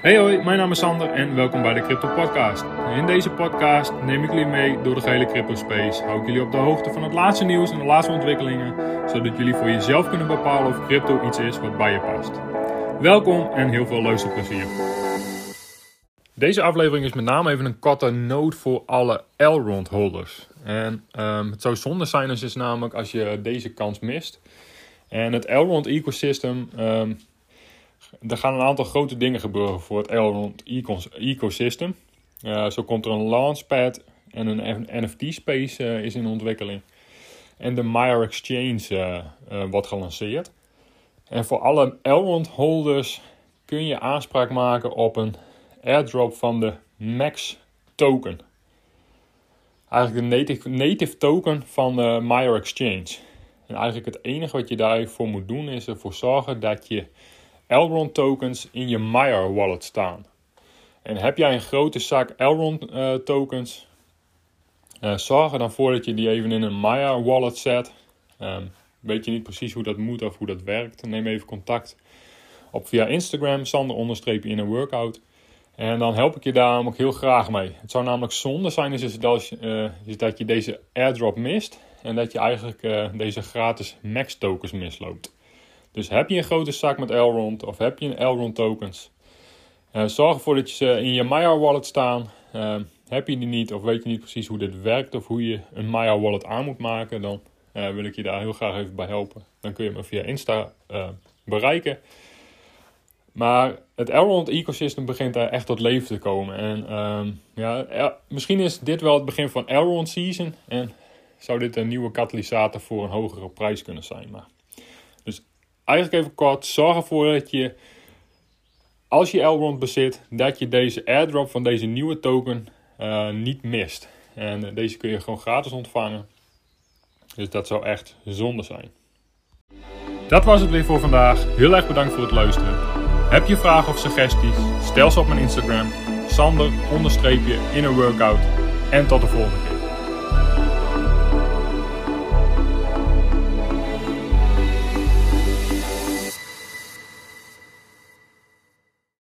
Hey hoi, mijn naam is Sander en welkom bij de Crypto Podcast. In deze podcast neem ik jullie mee door de gehele crypto space. Hou ik jullie op de hoogte van het laatste nieuws en de laatste ontwikkelingen, zodat jullie voor jezelf kunnen bepalen of crypto iets is wat bij je past. Welkom en heel veel luisterplezier. Deze aflevering is met name even een korte note voor alle Elrond holders. En um, het zou zonde zijn als, is namelijk als je deze kans mist. En het Elrond ecosystem um, er gaan een aantal grote dingen gebeuren voor het Elrond ecosystem. Uh, zo komt er een launchpad en een NFT-space eh, is in ontwikkeling. En de Meyer Exchange uh, wordt gelanceerd. En voor alle Elrond holders kun je aanspraak maken op een airdrop van de Max token. Eigenlijk de native, token van de Meyer Exchange. En eigenlijk het enige wat je daarvoor moet doen is ervoor zorgen dat je Elrond tokens in je Maya wallet staan. En heb jij een grote zak Elrond uh, tokens, uh, zorg er dan voor dat je die even in een Maya wallet zet. Um, weet je niet precies hoe dat moet of hoe dat werkt, neem even contact op via Instagram, sander in een workout. En dan help ik je daar ook heel graag mee. Het zou namelijk zonde zijn is, dat, uh, is dat je deze airdrop mist en dat je eigenlijk deze gratis max tokens misloopt. Dus heb je een grote zak met Elrond of heb je een Elrond tokens, uh, zorg ervoor dat je ze in je Maya wallet staan. Uh, heb je die niet of weet je niet precies hoe dit werkt of hoe je een Maya wallet aan moet maken, dan uh, wil ik je daar heel graag even bij helpen. Dan kun je me via Insta bereiken. Maar het Elrond ecosystem begint daar echt tot leven te komen. En ehm, ja, misschien is dit wel het begin van Elrond season. En zou dit een nieuwe katalysator voor een hogere prijs kunnen zijn. Maar eigenlijk even kort, zorg ervoor dat je, als je Elrond bezit, dat je deze airdrop van deze nieuwe token uh, niet mist. En uh, deze kun je gewoon gratis ontvangen. Dus dat zou echt zonde zijn. Dat was het weer voor vandaag. Heel erg bedankt voor het luisteren. Heb je vragen of suggesties? Stel ze op mijn Instagram. Sander in een workout. En tot de volgende keer.